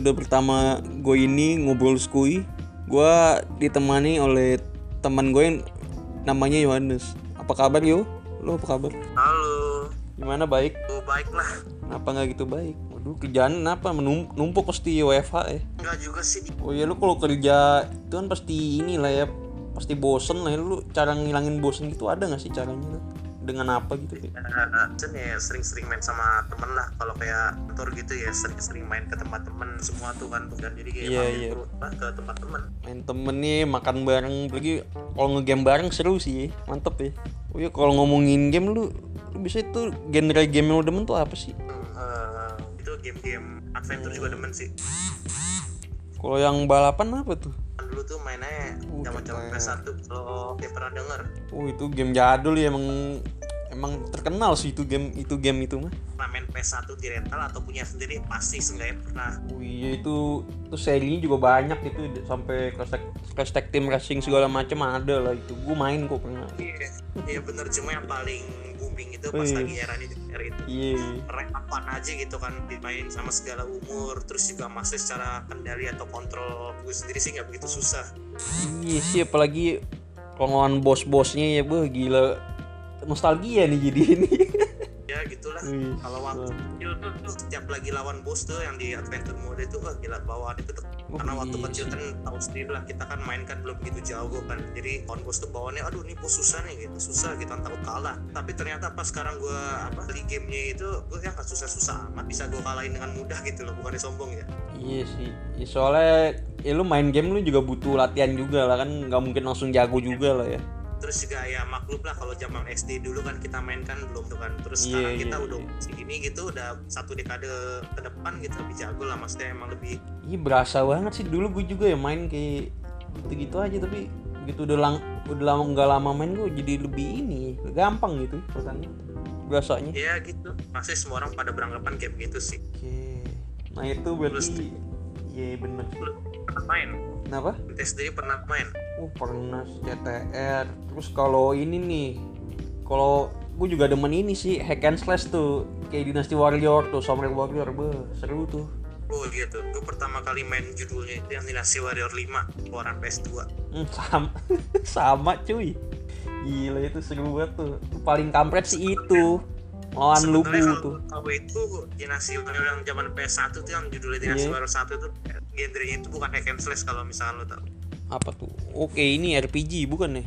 episode pertama gue ini ngobrol skui Gue ditemani oleh teman gue yang namanya Yohanes Apa kabar yo? Lo apa kabar? Halo, Gimana baik? oh, baik lah. Kenapa nggak gitu baik? Waduh kerjaan apa? Menum- Numpuk pasti WFH ya Enggak juga sih. Oh iya lu kalau kerja itu kan pasti inilah ya Pasti bosen lah ya Lu cara ngilangin bosen gitu ada gak sih caranya? Dengan apa gitu? Kayak? Jen ya sering-sering main sama temen lah. Kalau kayak kantor gitu ya sering-sering main ke tempat temen semua tuh kan. Dan jadi kayak Iya, mampir iya. terus lah ke tempat temen. main temen nih makan bareng lagi kalau ngegame bareng seru sih mantep ya oh iya kalau ngomongin game lu lu bisa itu genre game yang lu demen tuh apa sih Hmm, eh, itu game-game adventure juga demen sih. kalau yang balapan apa tuh Kan dulu tuh mainnya Uh, zaman-zaman keren. PS1 kalau dia pernah denger. oh itu game jadul ya emang emang terkenal sih itu game itu game itu mah. Pernah main PS1 di rental atau punya sendiri pasti seenggaknya pernah. oh iya itu itu serinya juga banyak itu sampai crash tag, team racing segala macam ada lah itu. Gue main kok pernah. Iya, iya bener cuma yang paling booming itu pas Wih. lagi era ini era itu. iya. Rank apaan aja gitu kan dimain sama segala umur terus juga masih secara kendali atau kontrol gue sendiri sih nggak begitu susah. Iya sih apalagi ngelawan bos-bosnya ya beuh gila nostalgia nih jadi ini. Ya gitulah. Wih, kalau waktu kecil tuh, tuh setiap lagi lawan bos tuh yang di adventure mode itu wah gila bawaan itu tuh. Oh, karena waktu iya kecil kan tahu sendiri lah kita kan main kan belum begitu jauh kan. Jadi lawan bos tuh bawaannya aduh ini bos susah nih gitu. Susah gitu takut kalah. Tapi ternyata pas sekarang gue apa di gamenya itu gue ya nggak susah-susah amat bisa gue kalahin dengan mudah gitu loh bukannya sombong ya. Iya sih, ya, soalnya ya lu main game lu juga butuh latihan juga lah kan, nggak mungkin langsung jago juga lah ya. Terus juga ya maklum lah kalau zaman SD dulu kan kita main kan belum tuh kan terus Iya, sekarang iya, kita iya. udah segini gitu udah satu dekade ke depan gitu lebih jago lah maksudnya emang lebih Iya berasa banget sih dulu gue juga ya main kayak gitu-gitu aja tapi begitu udah lang udah lama nggak lama main gue jadi lebih ini gampang gitu rasanya berasanya. ya gitu masih semua orang pada beranggapan kayak begitu sih Oke, nah itu berarti iya bener. Pernah main. Kenapa? kita sendiri pernah main. Oh pernah CTR. Terus kalau ini nih, kalau gue juga demen ini sih hack and slash tuh. Kayak Dynasty Warrior tuh Samurai Warrior, beh seru tuh. oh gitu gue pertama kali main judulnya itu yang Dynasty Warrior 5 keluaran PS2 Hmm, sama sama cuy. Gila itu seru banget tuh. Paling kampret sih itu lawan Sebenarnya tuh kalau kalau itu Warrior yang zaman PS1 tuh yang judulnya Iya. Warrior 1 itu genrenya itu bukan hack and slash kalau misalnya lo tau apa tuh? Oke ini RPG bukan nih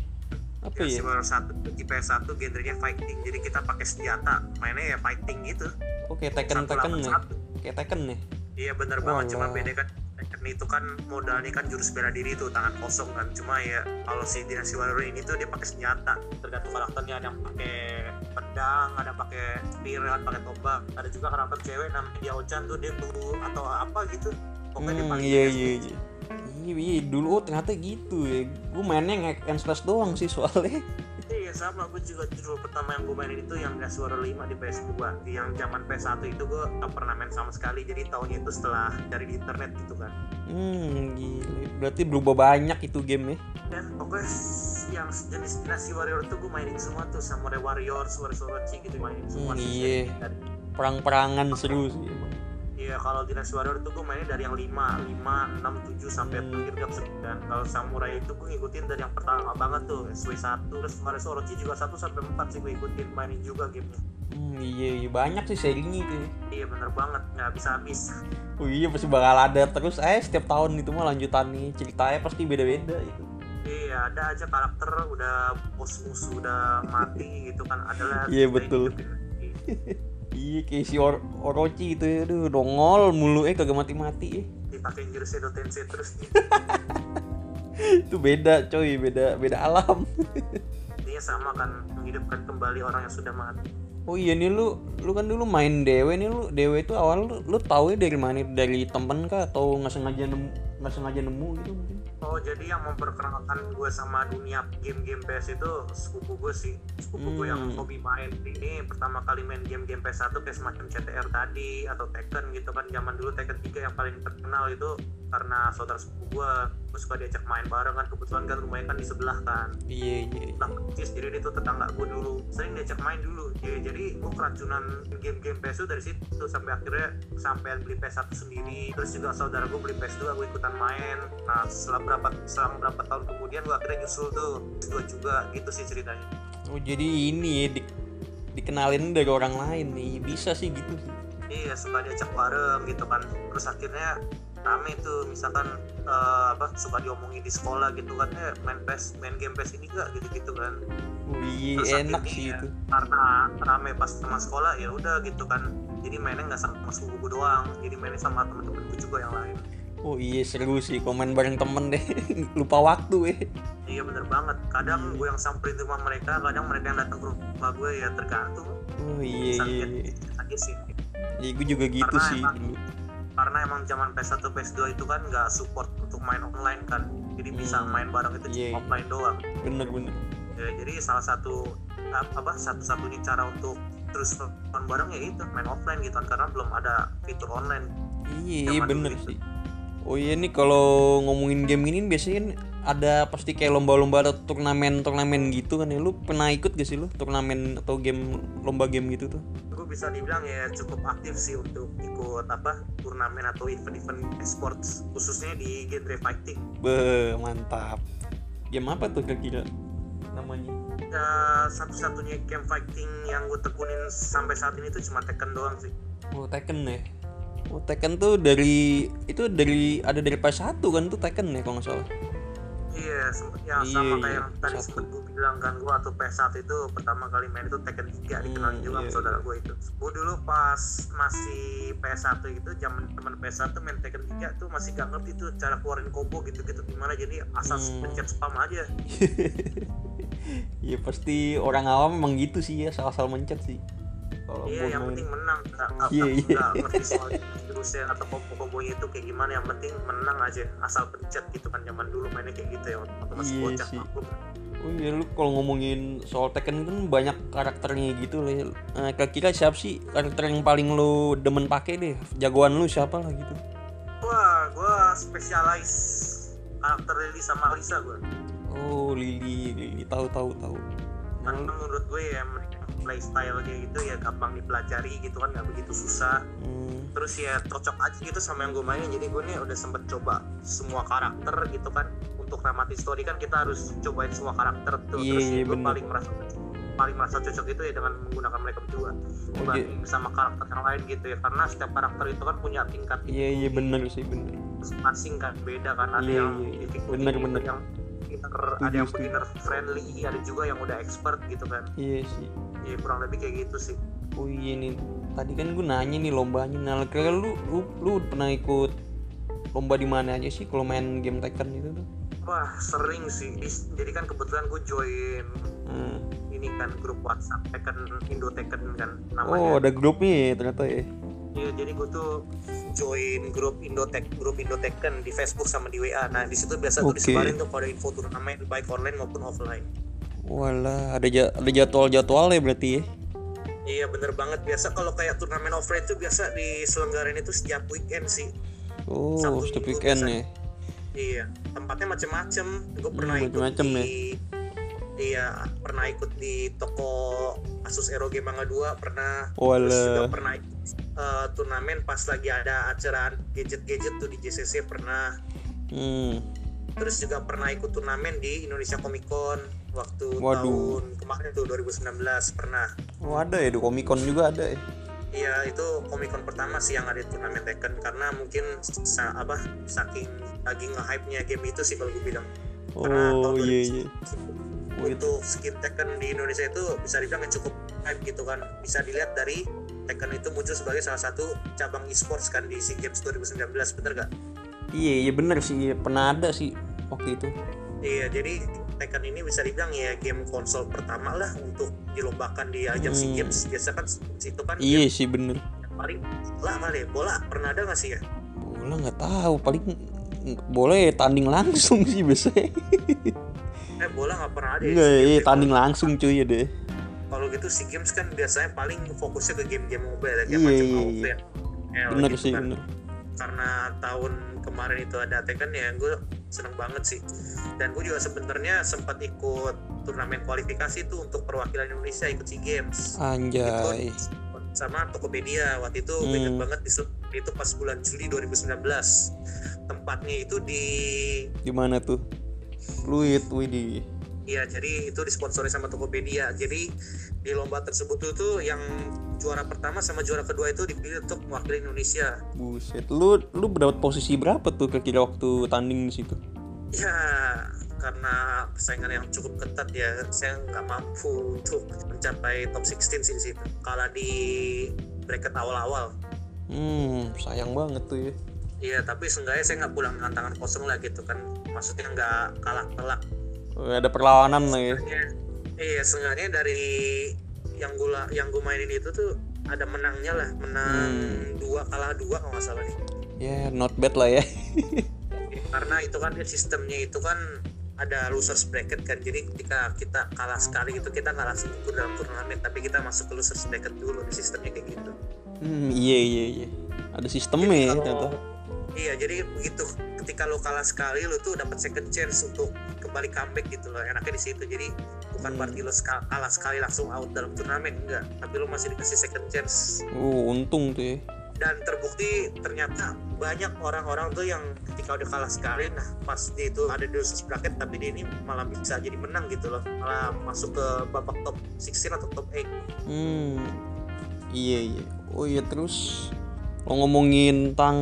apa Dynasty ya? 1 tuh di PS1 genrenya fighting. Jadi kita pakai senjata mainnya ya fighting gitu. Oke Tekken Satu Tekken nih satu. kayak Tekken nih iya bener banget. Cuma beda kan Tekken itu kan modalnya kan jurus bela diri tuh tangan kosong kan cuma ya kalau si Dynasty Warrior ini tuh dia pakai senjata tergantung karakternya ada yang pakai pedang ada yang pakai spear ada pakai tombak ada juga karakter cewek namanya Diao-chan tuh dia bulu atau apa gitu pokoknya dia hmm, pakai iya iya iya iya iya dulu oh, ternyata gitu ya gue mainnya hack and slash doang sih soalnya Iya sama, gue juga judul pertama yang gue mainin itu yang Gas Warrior 5 di PS2 Yang zaman PS1 itu gue gak pernah main sama sekali Jadi tahunnya itu setelah dari di internet gitu kan. Hmm gila. Berarti berubah banyak itu game ya? Dan pokoknya s- yang jenis Dynasty Warrior itu gue mainin semua tuh Samurai Warrior, Suara Sorochi gitu mainin semua Hmm, iya. Perang-perangan seru sih. emang Iya kalau Dynasty Warrior itu gue mainin dari yang 5, 5, 6, 7 sampai Hmm. terakhir ke 9 Kalau Samurai itu gue ngikutin dari yang pertama banget tuh SW1 Terus Suara Sorochi juga 1 sampai 4 sih gue ikutin mainin juga gamenya hmm, iya, iya banyak sih serinya itu ya. Iya bener banget, nggak bisa habis Oh iya pasti bakal ada terus eh setiap tahun itu mah lanjutan nih ceritanya pasti beda-beda itu. Iya, ada aja karakter udah bos musuh udah mati gitu kan adalah Iya, betul. Iya kayak si Or Orochi itu ya, aduh dongol mulu eh kagak mati-mati eh. dipakai jurus Edo Tensei terus. Itu beda coy, beda beda alam. Intinya sama kan menghidupkan kembali orang yang sudah mati. Oh iya nih lu lu kan dulu main dewe nih lu dewe itu awal lu, lu tahu ya dari mana dari temen kah atau nggak sengaja nemu nggak sengaja nemu gitu mungkin Oh jadi yang memperkenalkan gue sama dunia game-game PS itu sepupu gue sih. Sepupu gue yang Hmm. hobi main. Ini pertama kali main game-game PS1 kayak semacam CTR tadi Atau Tekken gitu kan. Zaman dulu Tekken 3 yang paling terkenal itu Karena saudara sepupu gue gue suka diajak main bareng kan kebetulan kan rumahnya kan di sebelah kan. Iya iya nah persis jadi dia tuh tetangga gue dulu. Sering diajak main dulu. Ya, jadi gue keracunan game-game PS dari situ sampai akhirnya sampai beli PS1 sendiri. Terus juga saudara gue beli PS2 gue ikutan main. Nah setelah berapa selang berapa tahun kemudian gue akhirnya nyusul tuh PS2 juga. Gitu sih ceritanya. Oh jadi ini ya di, dikenalin dari orang lain nih. Bisa sih gitu. Iya suka diajak bareng gitu kan. Terus akhirnya rame tuh misalkan eh, apa suka diomongin di sekolah gitu kan eh main PES main game PES ini gak gitu gitu kan. Iya Terus enak sih ya, itu. karena rame pas teman sekolah ya udah gitu kan. Jadi mainnya nggak sama sepupu doang jadi mainnya sama temen-temenku juga yang lain. Oh iya seru sih komen bareng temen deh. Lupa waktu eh. Iya bener banget. Kadang gue yang samperin rumah mereka kadang mereka yang datang ke rumah gue ya tergantung. Oh iya iya iya. sih. Iya, gue juga gitu Karena sih. emang- dulu karena emang zaman PS1 PS2 itu kan nggak support untuk main online kan. Jadi bisa Hmm. main bareng itu Iya, iya. offline doang. Bener bener. Ya, jadi salah satu ap- apa satu-satunya cara untuk terus nonton bareng ya itu main offline gitu kan karena belum ada fitur online. Iya Zaman bener sih. Oh iya nih kalau ngomongin game ini biasanya kan ada pasti kayak lomba-lomba atau turnamen-turnamen gitu kan ya. Lu pernah ikut gak sih lu turnamen atau game lomba game gitu tuh bisa dibilang ya cukup aktif sih untuk ikut apa turnamen atau event-event esports khususnya di genre fighting. Be, mantap. Game apa tuh kira-kira namanya? Ya satu-satunya game fighting yang gue tekunin sampai saat ini tuh cuma Tekken doang sih. Oh Tekken ya? Oh Tekken tuh dari itu dari ada dari PS1 kan tuh Tekken ya kalau nggak salah? Iya sempet ya Iya, sama iya, kayak yang tadi satu. sempet gue bilang gue atau PS1 itu pertama kali main itu Tekken 3 dikenal Hmm, juga sama iya, saudara gue itu gue dulu pas masih PS1 itu zaman teman PS1 main Tekken 3 tuh masih gak ngerti tuh cara keluarin combo gitu-gitu gimana jadi asal Hmm. pencet spam aja Iya pasti orang awam emang gitu sih ya asal-asal mencet sih kalau iya yang penting menang nggak nggak- Iya, nggak- iya. ngerti soal jurusnya atau combo-combonya itu kayak gimana yang penting menang aja asal pencet gitu kan zaman dulu mainnya kayak gitu ya waktu masih Iya bocah sih. maklum. Oh iya lu kalau ngomongin soal Tekken kan banyak karakternya gitu lah. Nah, kira-kira siapa sih karakter yang paling lu demen pakai deh? Jagoan lu siapa lah gitu? Wah, gue spesialis karakter Lily sama Lisa gue. Oh Lily, Lily tahu tahu tahu. Karena menurut gue ya playstyle kayak gitu ya gampang dipelajari gitu kan nggak begitu susah. Hmm, Terus ya cocok aja gitu sama yang gue mainin. Jadi gue nih udah sempet coba semua karakter gitu kan. Untuk namatin story kan kita harus cobain semua karakter tuh. Iya, Terus iya, gue bener. paling merasa paling merasa cocok itu ya dengan menggunakan mereka berdua dibanding sama karakter yang lain gitu ya karena setiap karakter itu kan punya tingkat iya iya bener sih bener. masing-masing kan beda kan ada Iya, yang iya, iya. Bener, gitu, bener. yang beginner ada yang beginner friendly ada juga yang udah expert gitu kan Iya sih. ya kurang lebih kayak gitu sih Oh iya nih. Tadi kan gue nanya nih lombanya. Nah, kira lu, lu lu pernah ikut lomba di mana aja sih kalau main game Tekken itu tuh? wah sering sih jadi kan kebetulan gue join Hmm. ini kan grup WhatsApp Tekken Indo Tekken kan Oh namanya ada grupnya ya ternyata ya. Iya, jadi gue tuh join grup Indo Tek grup Indo Tekken di Facebook sama di WA. Nah, di situ biasa tuh Oke. disebarin tuh kalau ada info turnamen baik online maupun offline. Walah, ada ja- ada jadwal-jadwal ya berarti ya. Iya bener banget biasa kalau kayak turnamen offline tuh biasa diselenggarain itu setiap weekend sih. Oh, Sabtu Minggu weekend ya. Iya, tempatnya macem-macem. Gue pernah Hmm, ikut ya. di Iya, pernah ikut di toko Asus ROG Mangga 2, pernah terus juga pernah ikut eh, turnamen pas lagi ada acara gadget-gadget tuh di JCC pernah. Hmm. Terus juga pernah ikut turnamen di Indonesia Comic Con waktu Waduh. tahun kemarin tuh 2019 pernah. Oh, ada ya di Comic Con juga ada ya. Iya itu Comic Con pertama sih yang ada turnamen Tekken karena mungkin sa- apa saking lagi nge-hype-nya game itu sih kalau gue bilang. Karena Oh, iya 2019 iya. Itu. Untuk skin Tekken di Indonesia itu bisa dibilang cukup hype gitu kan. Bisa dilihat dari Tekken itu muncul sebagai salah satu cabang e-sports kan di SEA Games 2019 bener gak? Iya, iya bener sih. Iya, Pernah ada sih waktu itu. Iya, jadi Tekken ini bisa dibilang ya game konsol pertama lah untuk dilombakan di ajang SEA Hmm. Games. Biasa kan itu kan Iya game sih bener. paling lama deh. Bola pernah ada nggak sih ya? Bola nggak tahu, paling boleh tanding langsung sih biasanya. Eh bola nggak pernah ada. ya SEA Games iya ya. tanding langsung cuy ya deh. Kalau gitu SEA Games kan biasanya paling fokusnya ke game-game mobile ya, kayak Iya, macam iya, Outfit. Bener sih, kan. bener. Karena tahun kemarin itu ada Tekken ya gue seneng banget sih dan gue juga sebenarnya sempat ikut turnamen kualifikasi tuh untuk perwakilan Indonesia ikut SEA Games Anjay. Ikut sama Tokopedia waktu itu Hmm. banget di itu pas bulan Juli 2019 tempatnya itu di Di mana tuh? Fluid, Widih. Iya, jadi itu disponsori sama Tokopedia. Jadi di lomba tersebut tuh, tuh yang juara pertama sama juara kedua itu dipilih untuk mewakili Indonesia. Buset. Lu lu mendapat posisi berapa tuh kira-kira waktu tanding di situ? Ya, karena persaingan yang cukup ketat ya, saya nggak mampu untuk mencapai top 16 sih di situ. Kalah di bracket awal-awal. Hmm, sayang banget tuh ya. Iya, tapi seenggaknya saya nggak pulang dengan tangan kosong lah gitu kan. Maksudnya nggak kalah telak. Ada perlawanan lah ya. Iya, seenggaknya dari yang gue yang gue mainin itu tuh ada menangnya lah, menang Hmm. dua kalah dua kalau nggak salah nih. Ya, not bad lah ya. Karena itu kan sistemnya itu kan ada losers bracket kan, jadi ketika kita kalah sekali itu kita nggak langsung ikut dalam turnamen, tapi kita masuk ke losers bracket dulu di sistemnya kayak gitu. Hmm, iya iya iya. Ada sistemnya Jadi ya ternyata. Iya, jadi begitu ketika lo kalah sekali lo tuh dapat second chance untuk kembali comeback gitu loh. Enaknya di situ. Jadi bukan berarti lo kalah sekali langsung out dalam turnamen enggak, tapi lo masih dikasih second chance. Oh, untung tuh ya. Dan terbukti ternyata banyak orang-orang tuh yang ketika udah kalah sekali nah pas dia itu ada di losers bracket tapi dia ini malah bisa jadi menang gitu loh. Malah masuk ke babak top 16 atau top 8. Hmm. Iya iya. Oh iya terus lo ngomongin tentang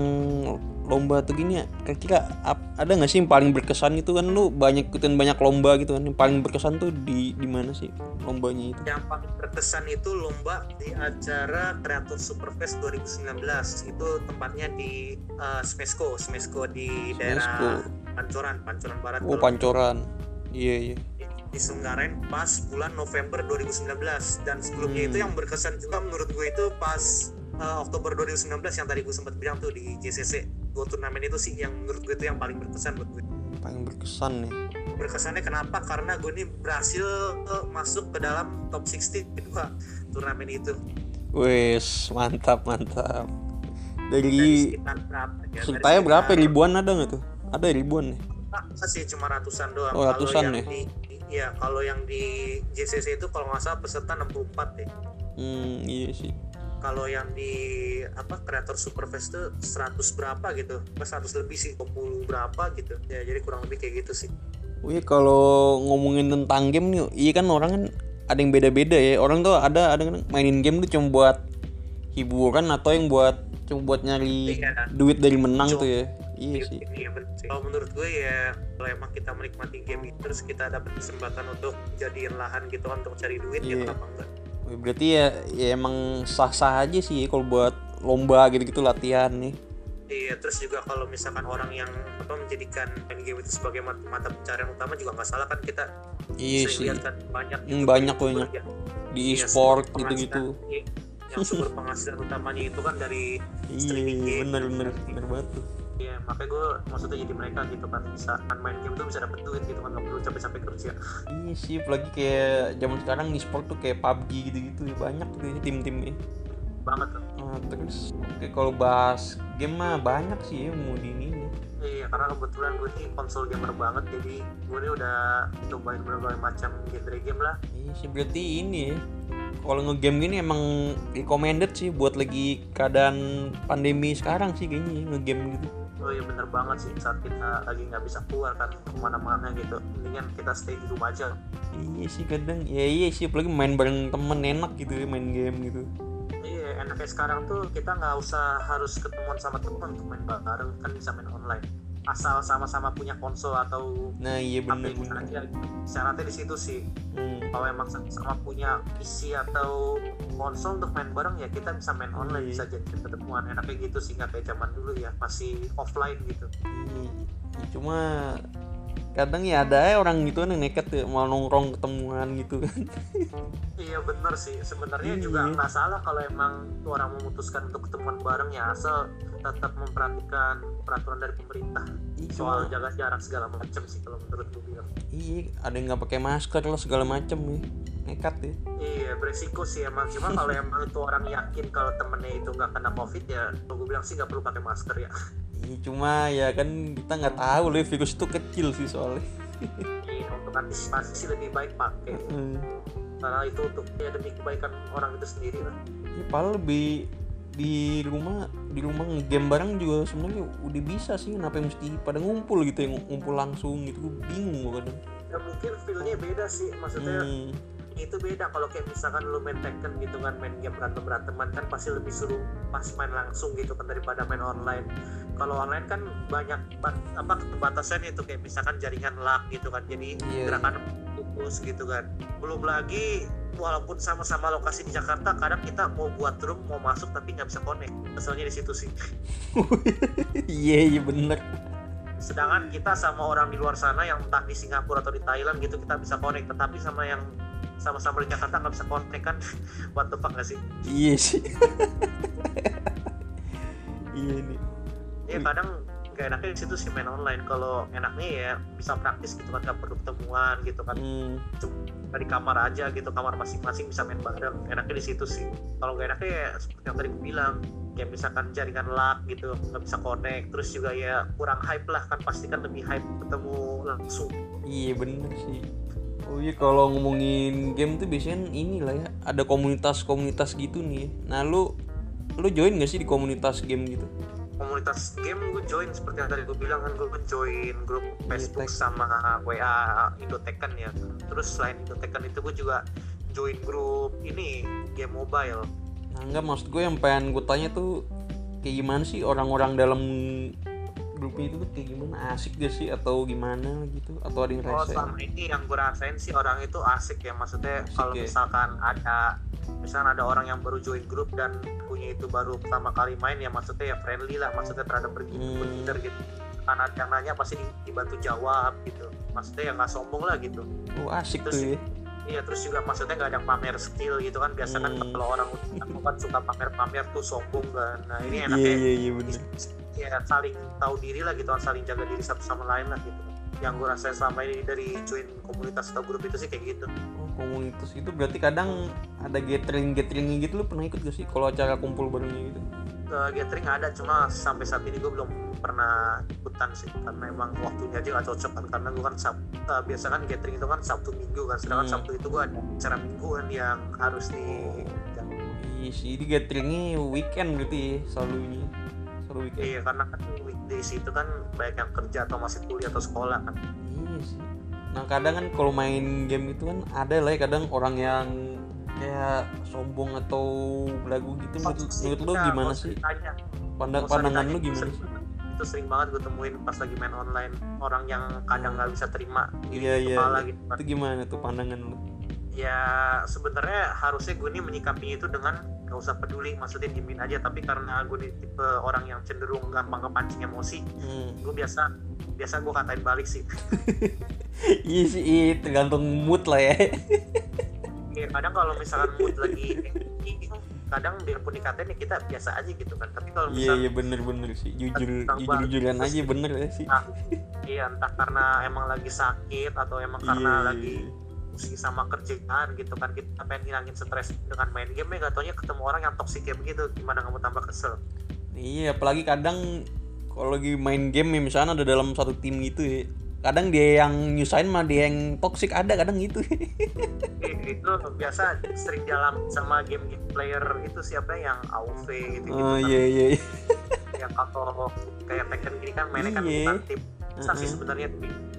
lomba tuh gini ya. Kira-kira ada nggak sih yang paling berkesan itu kan? Lu banyak ikutin banyak lomba gitu kan. Yang paling berkesan tuh di di mana sih lombanya itu? Yang paling berkesan itu lomba di acara Creator Superfest 2019 itu tempatnya di uh, Smesco. Smesco di daerah Pancoran Pancoran Barat oh pancoran. Iya iya. di- diselenggarain pas bulan November 2019 dan sebelumnya Hmm. itu yang berkesan juga menurut gue itu pas uh, Oktober 2019 yang tadi gue sempat bilang tuh di JCC dua turnamen itu sih yang menurut gue itu yang paling berkesan buat gue paling berkesan nih. Berkesannya kenapa? Karena gue ini berhasil uh, masuk ke dalam top 16 kedua turnamen itu. Wes mantap mantap. Dari dari berapa ya? Dari berapa? ribuan ada nggak tuh? Ada ribuan nih? Masa sih cuma ratusan doang. Oh, ratusan kalau yang ya? di Iya, kalau yang di JCC itu kalau nggak salah peserta 64 deh. hmm iya sih Kalau yang di apa Creator Superfest itu 100 berapa gitu. Pas 100 lebih sih, 20 berapa gitu. Ya, jadi kurang lebih kayak gitu sih. Oh iya kalau ngomongin tentang game nih, iya kan orang kan ada yang beda-beda ya. Orang tuh ada ada kan mainin game tuh cuma buat hiburan atau yang buat cuma buat nyari Iya. duit dari menang Cuma- tuh ya. Iya sih. Ini ya bener sih. Kalau menurut gue ya kalau emang kita menikmati game itu terus kita dapat kesempatan untuk jadiin lahan gitu kan untuk cari duit ya Iya. kenapa enggak? Berarti ya, ya emang sah-sah aja sih kalau buat lomba gitu-gitu latihan nih. Iya, terus juga kalau misalkan orang yang apa menjadikan main game itu sebagai mat- mata pencarian utama juga nggak salah kan kita Iya sering sih. lihat kan banyak Hmm, YouTuber- banyak banyak. yang- Di iya, e-sport gitu-gitu. iya, yang sumber penghasilan utamanya itu kan dari Iya, streaming game. bener bener bener banget tuh. Iya, makanya gue maksudnya jadi mereka gitu kan bisa kan main game tuh bisa dapet duit gitu kan nggak perlu capek-capek kerja. Iya sih, apalagi kayak zaman sekarang e-sport tuh kayak PUBG gitu-gitu ya banyak tuh ya tim-timnya. Banget tuh. Ah, terus oke kalau bahas game mah banyak sih ya mau di ini. Iya, karena kebetulan gue nih konsol gamer banget jadi gue nih udah cobain berbagai macam genre game lah. Iya sih berarti ini ya. Kalau ngegame gini emang recommended sih buat lagi keadaan pandemi sekarang sih kayaknya ya, ngegame gitu. Oh iya bener banget sih saat kita lagi nggak bisa keluar kan ke mana-mana gitu. Mendingan kita stay di rumah aja. Iya sih kadang ya iya sih apalagi main bareng temen enak gitu ya main game gitu. Iya, enaknya sekarang tuh kita nggak usah harus ketemuan sama teman untuk main bareng kan bisa main online. Asal sama-sama punya konsol atau Nah iya bener. aja. Syaratnya di situ sih. Hmm. Kalau emang sama punya PC atau konsol untuk main bareng ya kita bisa main online Iya. bisa jadi ketemuan. Enaknya gitu sih nggak kayak zaman dulu ya masih offline gitu. Ya, cuma kadang ya ada aja orang gitu yang nekat ya mau nongkrong ketemuan gitu kan. Iya bener sih. Sebenarnya Iya. juga nggak salah kalau emang tuh orang memutuskan untuk ketemuan bareng ya asal tetap memperhatikan peraturan dari pemerintah Iya, soal jaga jarak segala macam sih kalau menurut gue bilang. iya ada yang nggak pakai masker lah segala macem ya. nekat ya iya beresiko sih emang cuma kalau emang itu orang yakin kalau temennya itu nggak kena covid ya gue bilang sih nggak perlu pakai masker ya cuma ya kan kita nggak tahu loh virus itu kecil sih soalnya. Iya untuk antisipasi sih lebih baik pakai. Hmm. karena itu untuk ya demi kebaikan orang itu sendiri lah. Ya, padahal lebih di rumah di rumah game bareng juga sebenarnya udah bisa sih kenapa mesti pada ngumpul gitu yang ngumpul langsung gitu. Gue bingung gue kadang. Ya mungkin feelnya beda sih maksudnya hmm. Itu beda kalau kayak misalkan lu main Tekken gitu kan main game berantem beranteman kan pasti lebih seru pas main langsung gitu kan daripada main online. Kalau online kan banyak ba- apa keterbatasan itu kayak misalkan jaringan lag gitu kan jadi Iya. gerakan putus gitu kan. Belum lagi walaupun sama-sama lokasi di Jakarta kadang kita mau buat room mau masuk tapi nggak bisa connect. Keselnya di situ sih. Iya iya bener. Sedangkan kita sama orang di luar sana yang entah di Singapura atau di Thailand gitu kita bisa connect. Tetapi sama yang sama-sama di Jakarta nggak bisa connect kan? What the fuck gak sih? Iya sih. Iya nih ya kadang gak enaknya di situ sih main online. Kalau enaknya ya bisa praktis gitu kan gak perlu ketemuan gitu kan. Hmm. Cuma di kamar aja gitu kamar masing-masing bisa main bareng. Enaknya di situ sih. Kalau gak enaknya ya seperti yang tadi gue bilang kayak misalkan jaringan lag gitu nggak bisa connect. Terus juga ya kurang hype lah kan pasti kan lebih hype ketemu langsung. Iya bener sih oh iya kalau ngomongin game tuh biasanya inilah ya ada komunitas-komunitas gitu nih ya. nah lu lu join gak sih di komunitas game gitu komunitas game gue join seperti yang tadi gue bilang kan gue join grup Facebook Tek. sama WA Indotekan ya terus selain Indotekan itu gue juga join grup ini game mobile nah enggak maksud gue yang pengen gue tanya tuh kayak gimana sih orang-orang dalam grupnya itu tuh kayak gimana? Asik gak sih? Atau gimana gitu? Atau ada yang Oh rese selama ini yang gue rasain sih orang itu asik ya. Maksudnya kalau ya. misalkan ada misalkan ada orang yang baru join grup dan punya itu baru pertama kali main ya maksudnya ya friendly lah. Maksudnya terhadap pergi Hmm. gitu. Kan ada yang nanya pasti di- dibantu jawab gitu. Maksudnya ya nggak sombong lah gitu. Oh asik Terus tuh ya. iya terus juga maksudnya nggak ada yang pamer skill gitu kan. Biasa kan Hmm. kalau orang aku kan suka pamer-pamer tuh sombong kan. Nah ini iya enaknya iya iya bener ya saling tahu diri lah gitu saling jaga diri satu sama lain lah gitu. Yang gue rasain selama ini dari join komunitas atau grup itu sih kayak gitu. Oh komunitas itu berarti kadang ada gathering gathering gitu lu pernah ikut gak sih kalau acara kumpul barengnya gitu? Eh, gathering ada cuma sampai saat ini gue belum pernah ikutan sih karena emang waktunya aja gak cocok kan karena gue kan Sab- eh, biasa kan gathering itu kan sabtu minggu kan sedangkan Hmm. sabtu itu gue ada acara mingguan yang harus di iya sih di gatheringnya weekend berarti ya selalu weekend iya karena kan weekdays itu kan banyak yang kerja atau masih kuliah atau sekolah kan Iya sih. Nah kadang kan kalau main game itu kan ada lah ya kadang orang yang kayak sombong atau belagu gitu. Menurut, menurut lu Nah, gimana sih? ditanya, Pandang pandangan itu gimana sih? itu sering banget gue temuin pas lagi main online orang yang kadang nggak bisa terima diri Iya, iya. kepala gitu kan Itu gimana tuh pandangan lu? ya sebenarnya harusnya gue ini menyikapinya itu dengan gak usah peduli maksudnya diemin aja tapi karena gue ini tipe orang yang cenderung gampang kepancing emosi Hmm. gue biasa biasa gue katain balik sih iya sih, iya, tergantung mood lah ya. ya, kadang kalau misalkan mood lagi kadang biarpun dikatain ya kita biasa aja gitu kan tapi kalau Iya misalkan iya bener-bener sih. Jujur jujur jujuran aja bener ya sih. Nah, iya entah karena emang lagi sakit atau emang karena Iya. lagi pusing sama kerjaan gitu kan kita pengen ngilangin stres dengan main game ya gak taunya ketemu orang yang toxic kayak begitu gimana kamu tambah kesel Iya, apalagi kadang kalau lagi main game ya misalnya ada dalam satu tim gitu ya. Kadang dia yang nyusahin mah dia yang toxic ada kadang gitu. Eh, itu biasa sering dalam sama game game player itu siapa yang AOV gitu gitu oh kan iya iya. iya. yang kalau kayak Tekken gini kan mainnya kan Iya. bukan tim bisa sih sebenarnya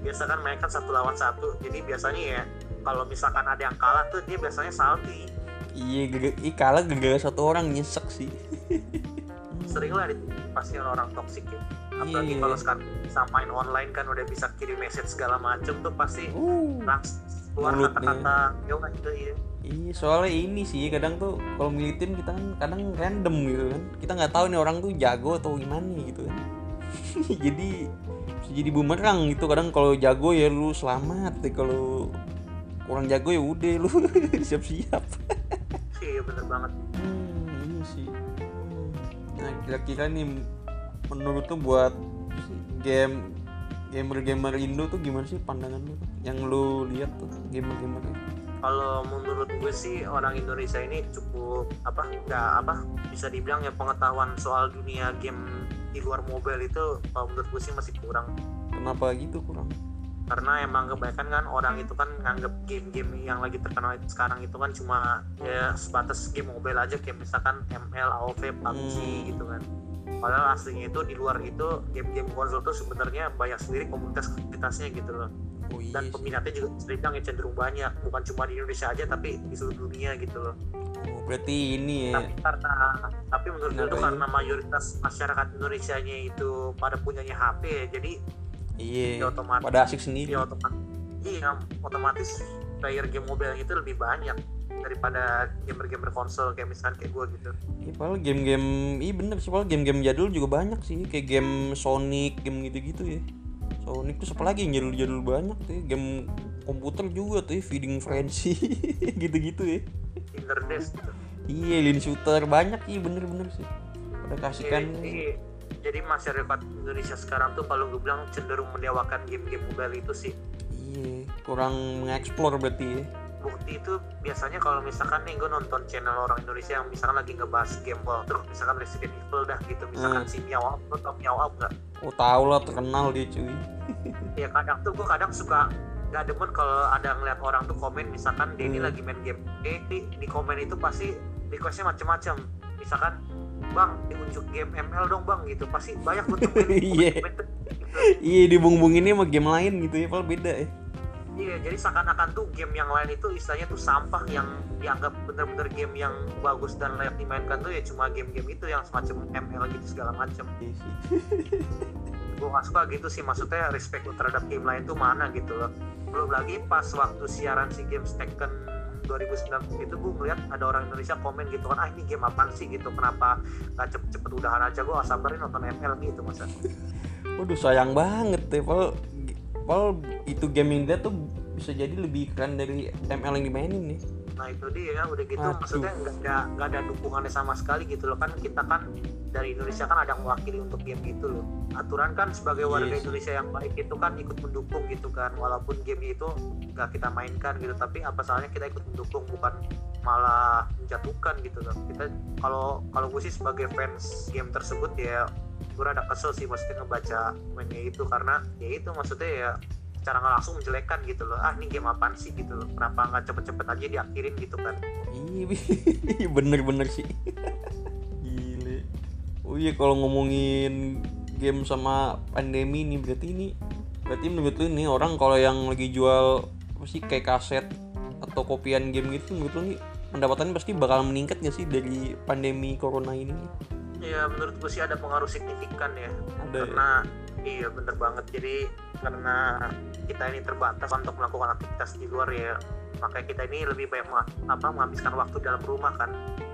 biasa kan mainnya kan satu lawan satu jadi biasanya ya kalau misalkan ada yang kalah tuh dia biasanya salty Iya, gagal, ih kalah gara satu orang nyesek sih. sering lah pasti orang toxic ya apalagi Iya. kalau sekarang bisa main online kan udah bisa kirim message segala macem tuh pasti Uh. langsung keluar kata-kata yo gitu ya Iya, soalnya ini sih kadang tuh kalau militin kita kan kadang random gitu kan. Kita nggak tahu nih orang tuh jago atau gimana gitu kan. jadi jadi bumerang gitu. Kadang kalau jago ya lu selamat deh kalau kurang jago ya udah lu siap-siap. iya bener banget Hmm, ini sih. Nah, kira-kira nih menurut tuh buat game gamer-gamer Indo tuh gimana sih pandangan lu? Yang lu lihat tuh gamer-gamer kalau menurut gue sih orang Indonesia ini cukup apa nggak apa bisa dibilang ya pengetahuan soal dunia game di luar mobile itu kalau menurut gue sih masih kurang kenapa gitu kurang karena emang kebanyakan kan orang itu kan nganggep game-game yang lagi terkenal sekarang itu kan cuma ya sebatas game mobile aja kayak misalkan ML, AoV, PUBG Hmm. gitu kan. Padahal aslinya itu di luar itu game-game konsol tuh sebenarnya banyak sendiri komunitas-komunitasnya gitu loh. Oh iya dan peminatnya juga bisa dibilang ya cenderung banyak bukan cuma di Indonesia aja tapi di seluruh dunia gitu loh. Oh, berarti ini ya. Tapi karena tapi menurut gue ini? karena mayoritas masyarakat Indonesia nya itu pada punyanya HP ya jadi iya. Ya otomatis pada asik sendiri. ya otomatis. Iya otomatis player game mobile itu lebih banyak daripada gamer-gamer konsol kayak misalkan kayak gue gitu. Iya, padahal game-game iya bener sih padahal game-game jadul juga banyak sih. Kayak game Sonic game gitu-gitu ya. Sonic tuh apa lagi yang jadul-jadul banyak tuh ya. game komputer juga tuh ya, Feeding Frenzy gitu-gitu ya. Gitu iya Lin Shooter banyak iya bener-bener sih. Pada kasihkan. Jadi, jadi masyarakat Indonesia sekarang tuh kalau gue bilang cenderung mendewakan game-game mobile itu sih iya kurang mengeksplor berarti ya bukti itu biasanya kalau misalkan nih gue nonton channel orang Indonesia yang misalkan lagi ngebahas game world terus misalkan Resident Evil dah gitu misalkan Hmm. si Miao Up lo tau Miao Up gak? oh tau lah terkenal dia cuy ya kadang tuh gue kadang suka nggak demen kalau ada ngeliat orang tuh komen misalkan dia ini Hmm. lagi main game eh di, di komen itu pasti requestnya macem-macem misalkan bang diunjuk game ML dong bang gitu. Pasti banyak tuh komen Iya. gitu. iya dibung-bunginnya sama game lain gitu ya padahal beda ya. Iya jadi seakan-akan tuh game yang lain itu istilahnya tuh sampah yang dianggap bener-bener game yang bagus dan layak dimainkan tuh ya cuma game-game itu yang semacam ML gitu segala sih. Gue gak suka gitu sih maksudnya respect lu terhadap game lain tuh mana gitu loh. Belum lagi pas waktu siaran si game Tekken 2009 itu gue ngeliat ada orang Indonesia komen gitu kan ah ini game apaan sih? gitu kenapa gak cepet-cepet udahan aja? Gue gak sabarin nonton ML gitu masa. Waduh sayang banget ya Padahal, padahal itu gaming dia tuh bisa jadi lebih keren dari ML yang dimainin nih. Nah itu dia udah gitu Aduh. maksudnya nggak ada nggak ada dukungannya sama sekali gitu loh. Kan kita kan dari Indonesia kan ada mewakili untuk game gitu loh. Aturan kan sebagai warga sih. Indonesia yang baik itu kan ikut mendukung gitu kan. Walaupun game itu nggak kita mainkan gitu tapi apa salahnya kita ikut mendukung bukan malah menjatuhkan gitu loh. Kita kalau kalau gue sih sebagai fans game tersebut ya gue rada kesel sih maksudnya ngebaca mainnya itu. Karena ya itu maksudnya ya secara nggak langsung menjelekkan gitu loh. Ah ini game apaan sih gitu loh. Kenapa nggak cepet-cepet aja diakhirin gitu kan? Iya bener-bener sih Oh iya kalau ngomongin game sama pandemi nih berarti ini Berarti menurut lu nih orang kalau yang lagi jual apa sih kayak kaset atau kopian game gitu menurut lu nih pendapatannya pasti bakal meningkat gak sih dari pandemi corona ini? ya menurut gue sih ada pengaruh signifikan ya Ada ya? karena iya bener banget jadi karena kita ini terbatas untuk melakukan aktivitas di luar ya makanya kita ini lebih banyak apa menghabiskan waktu dalam rumah kan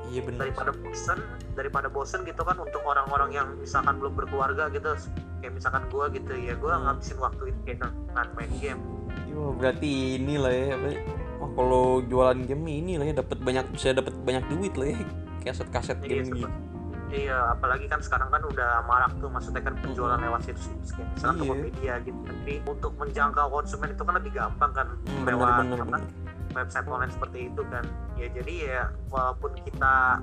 Iya bener daripada bosen daripada bosen gitu kan untuk orang-orang yang misalkan belum berkeluarga gitu kayak misalkan gue gitu ya gue Hmm. ngabisin waktu itu kayak dengan main game Iya berarti inilah ya apa Oh kalau jualan game ini lah ya dapat banyak bisa dapat banyak duit lah ya kaset-kaset Iya, game sempet. gitu Iya, apalagi kan sekarang kan udah marak tuh, maksudnya kan penjualan lewat situs-situs kayak misalnya Iya. Tokopedia gitu. Tapi untuk menjangkau konsumen itu kan lebih gampang kan Hmm, lewat bener-bener apa, website online seperti itu kan. Ya jadi ya walaupun kita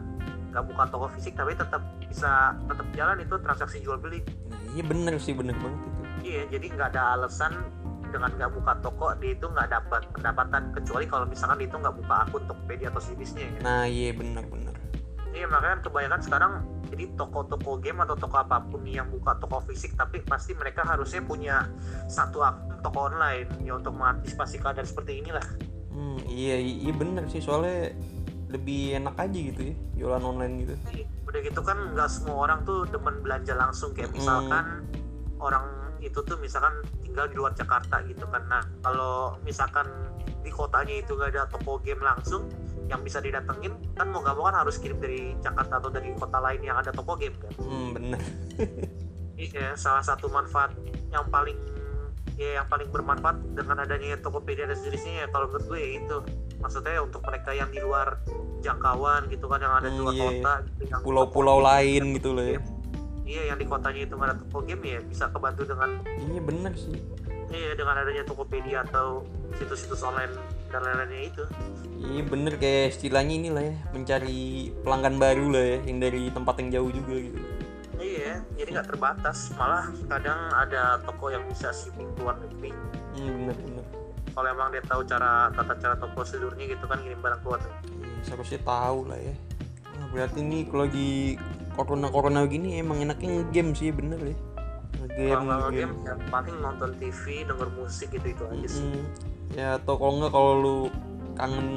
nggak buka toko fisik tapi tetap bisa tetap jalan itu transaksi jual beli. Nah, iya bener sih bener banget itu Iya, jadi nggak ada alasan dengan nggak buka toko dia itu nggak dapat pendapatan kecuali kalau misalkan dia itu nggak buka akun Tokopedia atau situsnya ya. nah iya bener bener Iya makanya kebanyakan sekarang jadi toko-toko game atau toko apa pun yang buka toko fisik tapi pasti mereka harusnya punya satu akun toko online ya untuk mengantisipasi keadaan seperti inilah. Hmm, iya iya bener sih soalnya lebih enak aja gitu ya jualan online gitu Udah gitu kan nggak semua orang tuh demen belanja langsung kayak Mm. misalkan orang itu tuh misalkan tinggal di luar Jakarta gitu kan. Nah kalau misalkan di kotanya itu nggak ada toko game langsung yang bisa didatengin kan mau nggak mau kan harus kirim dari Jakarta atau dari kota lain yang ada toko game kan. hmm, bener Iya, salah satu manfaat yang paling ya yang paling bermanfaat dengan adanya Tokopedia dan sejenisnya ya kalau menurut gue ya itu maksudnya untuk mereka yang di luar jangkauan gitu kan yang ada di luar Hmm, iya. kota gitu yang pulau-pulau lain gitu loh ya iya yang di kotanya itu nggak ada toko game ya bisa kebantu dengan iya bener sih iya dengan adanya Tokopedia atau situs-situs online dan lain-lainnya itu Iya bener kayak istilahnya inilah ya mencari pelanggan baru lah ya yang dari tempat yang jauh juga gitu. Jadi nggak terbatas malah kadang ada toko yang bisa shipping ke luar negeri Iya bener bener. kalau emang dia tahu cara tata cara atau prosedurnya gitu kan ngirim barang ke luar negeri Iya, seharusnya tahu lah ya. Wah, berarti nih kalau lagi corona corona gini emang enaknya game sih bener ya. Ngegame, kalau ngegame. game ya paling nonton TV denger musik gitu itu aja sih Mm, ya atau kalau nggak kalau lu kangen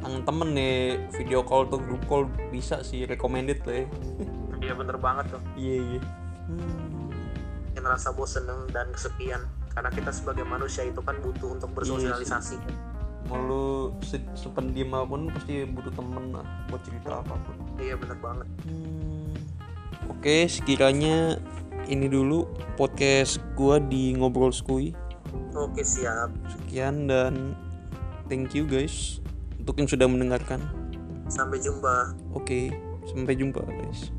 kangen temen nih video call atau group call bisa sih recommended lah ya. iya bener banget tuh Iya iya. Hmm. yang rasa bosen dan kesepian karena kita sebagai manusia itu kan butuh untuk bersosialisasi Mau lu se- sependiam apa pun pasti butuh temen lah buat cerita apa pun. iya bener banget Hmm. Oke, sekiranya ini dulu podcast gua di ngobrol skui. oke siap Sekian dan thank you guys untuk yang sudah mendengarkan. sampai jumpa Oke, sampai jumpa guys.